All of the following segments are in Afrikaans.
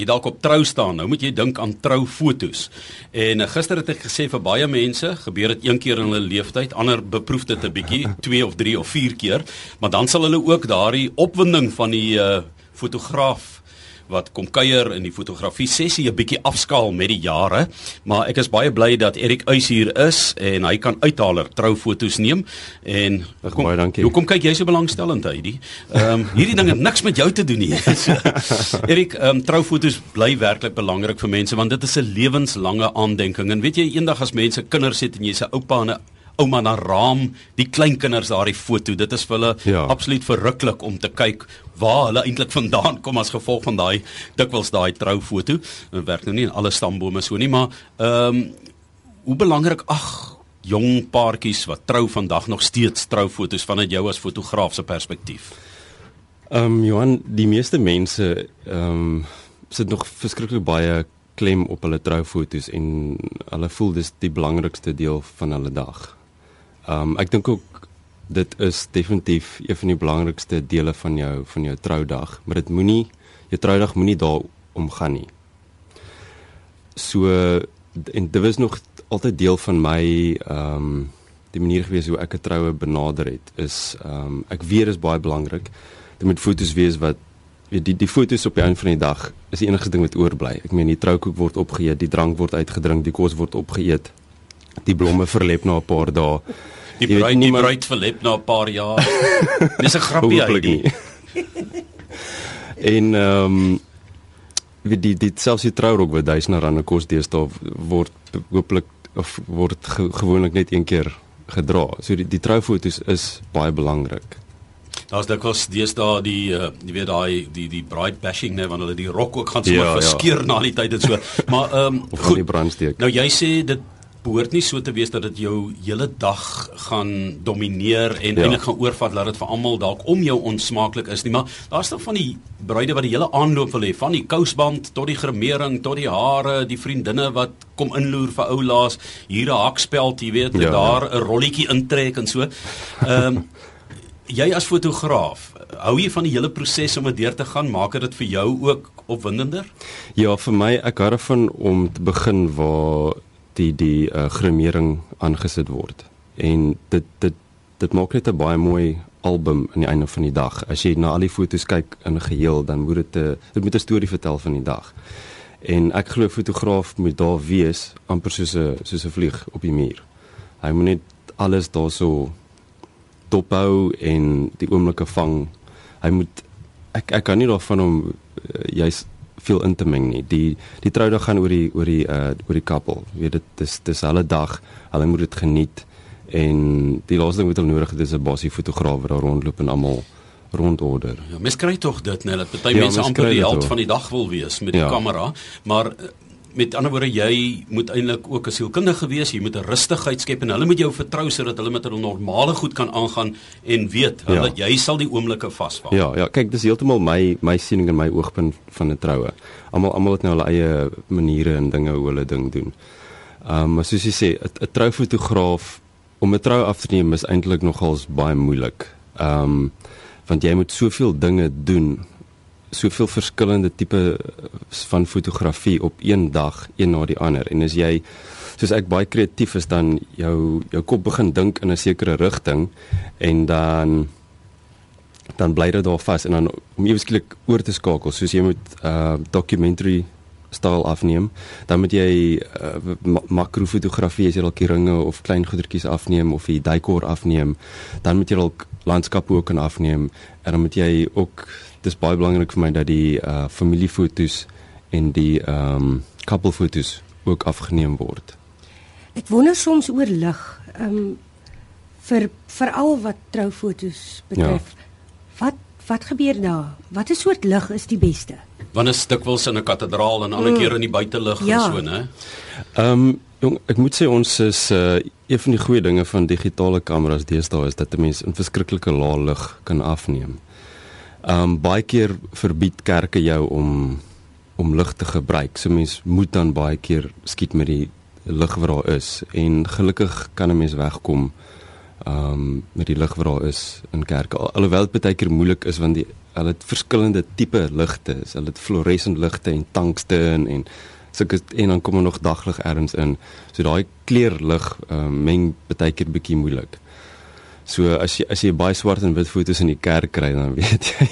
jy dalk op trou staan. Nou moet jy dink aan troufoto's. En uh, gister het ek gesê vir baie mense, gebeur dit een keer in hulle lewenstyd, ander beproef dit 'n bietjie, 2 of 3 of 4 keer, maar dan sal hulle ook daardie opwinding van die uh, fotograaf wat kom kuier in die fotografie sessie 'n bietjie afskaal met die jare, maar ek is baie bly dat Erik Uys hier is en hy kan uithaler troufoto's neem en kom, baie dankie. Hoe kom kyk jy so belangstellend uit hierdie? Ehm um, hierdie ding het niks met jou te doen nie. Erik, ehm um, troufoto's bly werklik belangrik vir mense want dit is 'n lewenslange aandenking en weet jy eendag as mense kinders het en jy's 'n oupa en 'n ouma na raam die kleinkinders daardie foto. Dit is vir hulle ja. absoluut verruklik om te kyk waar hulle eintlik vandaan kom as gevolg van daai dikwels daai troufoto. Dit werk nou nie in alle stambome so nie, maar ehm um, hoe belangrik ag jong paartjies wat trou vandag nog steeds troufoto's vanuit jou as fotograaf se perspektief. Ehm um, Johan, die meeste mense ehm um, sit nog verskriklik baie klem op hulle troufoto's en hulle voel dis die belangrikste deel van hulle dag. Um ek dink ook dit is definitief een van die belangrikste dele van jou van jou troudag, maar dit moenie jou troudag moenie daaroor gaan nie. So en dit was nog altyd deel van my um die manier gewees hoe ek 'n troue benader het is um ek weet is baie belangrik. Dit moet fotos wees wat weet die die fotos op die einde van die dag is die enigste ding wat oorbly. Ek meen die troukoek word opgeëet, die drank word uitgedrink, die kos word opgeëet. Die blomme verlep na 'n paar dae. Die bruid die bruid verlep na 'n paar jaar. Dis 'n grappie uit. en ehm um, die dit selfs die trourok wat duisende rande kos deesdae word hooplik of word ge, gewoonlik net een keer gedra. So die die troufoto's is baie belangrik. Daar's dit kos deesdae die uh, jy weet daai die die bride bashing net wanneer hulle die rok ook gaan sommer ja, verskeer ja. na die tyd en so. Maar ehm um, goed. Nou jy sê dit behoort nie so te wees dat dit jou hele dag gaan domineer en ja. eintlik gaan oorvat dat dit vir almal dalk om jou onsmaaklik is nie maar daar's nog van die bruide wat die hele aanloop wil hê van die kousband tot die gremering tot die hare die vriendinne wat kom inloer vir ou laas hier 'n hakspeld jy weet ja, daar 'n ja. rolletjie intrek en so ehm um, jy as fotograaf hou jy van die hele proses om dit deur te gaan maak dit vir jou ook opwindender ja vir my ek hou daarvan om te begin waar die die uh, gremering aangesit word. En dit dit dit maak net 'n baie mooi album aan die einde van die dag. As jy na al die foto's kyk in geheel, dan moet dit 'n dit moet 'n storie vertel van die dag. En ek glo fotograaf moet daar wees amper soos 'n soos 'n vlieg op die muur. Hy moet net alles daarso dophou en die oomblikke vang. Hy moet ek ek kan nie daarvan om uh, jy's veel in te meng nie. Die die troudag gaan oor die oor die uh oor die koppel. Jy weet dit is dis hulle dag. Hulle moet dit geniet en die laaste ding wat hulle nodig het is 'n bosie fotograaf wat daar rondloop en almal rondorder. Ja, mens kry tog dit net dat baie ja, mense amper die held van die dag wil wees met die ja. kamera, maar uh, met ander woorde jy moet eintlik ook 'n sielkundige wees, jy moet 'n rustigheid skep en hulle moet jou vertrou sodat hulle met hulle normale goed kan aangaan en weet ja. dat jy sal die oomblikke vasvang. Ja, ja, kyk, dis heeltemal my my siening en my oogpunt van 'n troue. Almal almal het nou hulle eie maniere en dinge hoe hulle ding doen. Ehm um, maar soos jy sê, 'n troufotograaf om 'n trou af te neem is eintlik nogals baie moeilik. Ehm um, want jy moet soveel dinge doen soveel verskillende tipe van fotografie op een dag een na die ander. En as jy soos ek baie kreatief is dan jou jou kop begin dink in 'n sekere rigting en dan dan bly dit daar vas en dan om ewesklik oor te skakel soos jy moet uh documentary styl afneem dan moet jy uh, makrofotografie as jy dalk ringe of klein goedertjies afneem of die dekor afneem dan moet jy dalk landskappe ook kan afneem en dan moet jy ook dis baie belangrik vir my dat die uh familiefoto's en die ehm um, koppelfoto's ook afgeneem word. Ek wonder soms oor lig. Ehm um, vir veral wat troufoto's betref. Ja. Wat wat gebeur daar? Watter soort lig is die beste? Wanneer dikwels in 'n kathedraal en ander mm. keer in die buitelug ja. en so, né? Ehm um, jong, ek moet sê ons is uh een van die goeie dinge van digitale kameras deesdae is dat 'n mens 'n verskriklike lae lig kan afneem. Um baie keer verbied kerke jou om om lig te gebruik. So mens moet dan baie keer skiet met die lig wat daar is en gelukkig kan 'n mens wegkom Ehm um, met die lig wat daar is in kerke. Al, alhoewel dit baie keer moeilik is want die hulle het verskillende tipe ligte. Hulle het fluoresent ligte en tungsten en sulke en dan kom er nog daglig ergens in. So daai kleurlig ehm um, meng baie keer bietjie moeilik. So as jy as jy baie swart en wit foto's in die kerk kry dan weet jy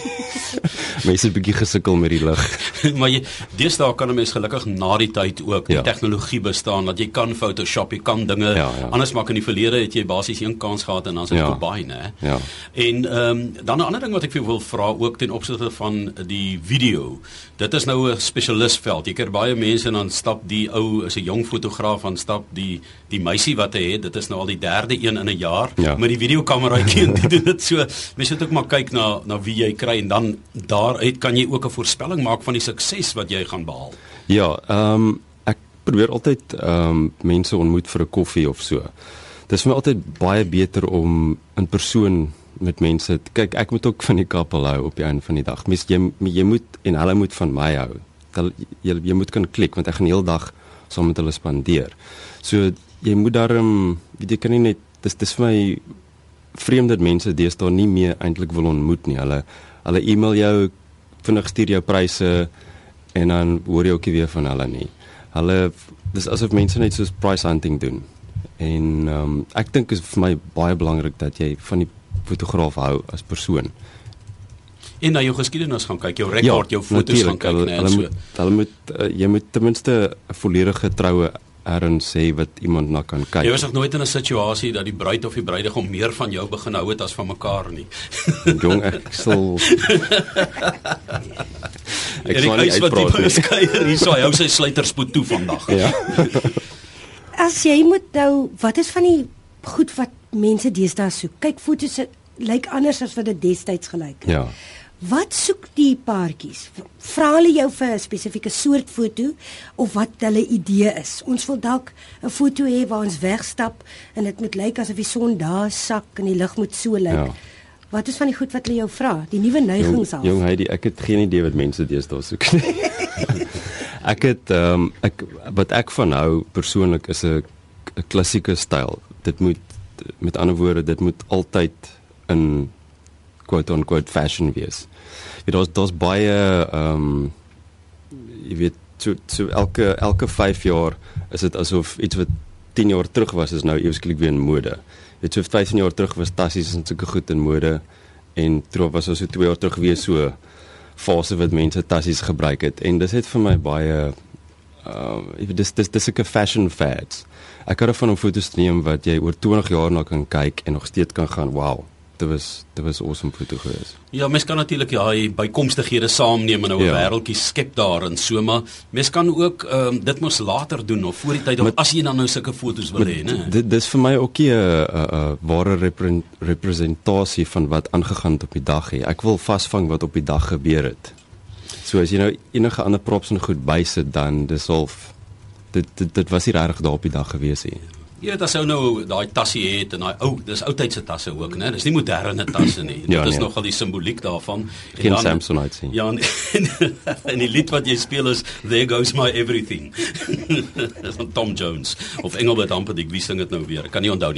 mense het 'n bietjie gesukkel met die lig. maar jy deesdae kan 'n mens gelukkig na die tyd ook die Ja. tegnologie bestaan dat jy kan Photoshop, jy kan dinge Ja, ja. anders maak in die verlede het jy basies een kans gehad en dan is dit Ja. verby, né? Ja. En ehm um, dan 'n ander ding wat ek vir wil vra ook ten opsigte van die video. Dit is nou 'n spesialistveld. Jy kry baie mense en dan stap die ou is 'n jong fotograaf en stap die die meisie wat hy het. Dit is nou al die derde een in 'n jaar Ja. met die videokameraatjie en die doen dit so. Mense moet ook maar kyk na na wie jy kry en dan daaruit kan jy ook 'n voorspelling maak van die sukses wat jy gaan behaal. Ja, ehm um, ek probeer altyd ehm um, mense ontmoet vir 'n koffie of so. Dis vir my altyd baie beter om in persoon met mense te kyk. Ek moet ook van die kappel hou op die einde van die dag. Mens jy jy moet en hulle moet van my hou. Jy, jy moet kan klik want ek gaan die hele dag saam met hulle spandeer. So jy moet daarom weet jy kan nie net dis dis vir my vreemd dat mense deesdae nie meer eintlik wil ontmoet nie. Hulle hulle e-mail jou, vinnig stuur jou pryse en dan hoor jy ook nie weer van hulle nie. Hulle dis asof mense net soos price hunting doen. En ehm um, ek dink is vir my baie belangrik dat jy van die fotograaf hou as persoon. En na jou geskiedenis gaan kyk, jou rekord, jou foto's natuurlijk. gaan kyk? Hulle, en hulle so. moet hulle moet uh, jy moet ten minste 'n volledige troue erns sê wat iemand na kan kyk. Jy was nog nooit in 'n situasie dat die bruid of die bruidegom meer van jou begin hou het as van mekaar nie. Jong ek sal Ek sal nie uitpraat nie. beskeier hierso, hy hou sy sluiterspoed toe vandag. Ja. As jy moet nou, wat is van die goed wat mense deesdae soek? Kyk, foto's lyk anders as wat dit destyds gelyk het. Ja. Wat soek die paartjies? Vra hulle jou vir 'n spesifieke soort foto of wat hulle idee is? Ons wil dalk 'n foto hê waar ons wegstap en dit moet lyk asof die son daar sak en die lig moet so lyk. Ja. Wat is van die goed wat hulle jou vra? Die nuwe neigings al. jong Heidi, ek het geen idee wat mense deesdae soek nie. ek het ehm um, ek wat ek van hou persoonlik is 'n 'n klassieke styl. Dit moet met ander woorde, dit moet altyd in quote on quote fashion wees. Jy daar's daar's baie ehm um, jy weet so so elke elke 5 jaar is dit asof iets wat 10 jaar terug was is nou ewesklik weer in mode. Weet so 15 jaar terug was tassies en sulke goed in mode en toe was ons so 2 jaar terug weer so fase wat mense tassies gebruik het en dis het vir my baie uh jy weet dis dis dis 'n fashion fads. Ek hou daarvan om foto's te neem wat jy oor 20 jaar na kan kyk en nog steeds kan gaan wow. Dit was dit was awesome foto gewees. Ja, mens kan natuurlik ja, hy bykomstighede saamneem en nou 'n Ja. wêreldjie skep daarin so, maar mens kan ook ehm um, dit mos later doen of voor die tyd of Maar- as jy dan nou sulke foto's wil hê, né? Dit dis vir my ook 'n 'n 'n ware repre representasie van wat aangegaan het op die dag hier. Ek wil vasvang wat op die dag gebeur het. So as jy nou enige ander props en goed bysit dan dis half dit dit dit was nie regtig daar op die dag gewees nie. Jy weet as ou nou daai tassie het en daai ou, dis ou tydse tasse ook, né? Dis nie moderne tasse nie. Ja, Dit is nee. nogal die simboliek daarvan. En Geen dan- Samsonite sien. Ja, en, en die lied wat jy speel is There Goes My Everything. van Tom Jones of Engelbert Humperdinck, wie sing dit nou weer? Ek kan nie onthou nie.